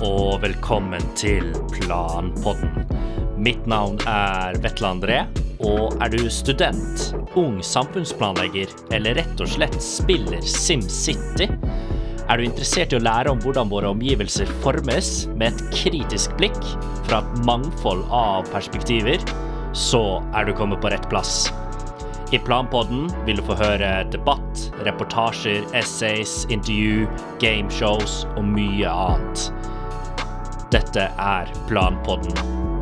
velkommen til Planpodden. Mitt navn er Vetle André, og er du student, ung samfunnsplanlegger eller rett og slett spiller SimCity? Er du interessert i å lære om hvordan våre omgivelser formes med et kritisk blikk fra et mangfold av perspektiver, så er du kommet på rett plass. I Planpodden vil du få høre debatt, reportasjer, essays, intervju, gameshows og mye annet. Dette er Planpodden.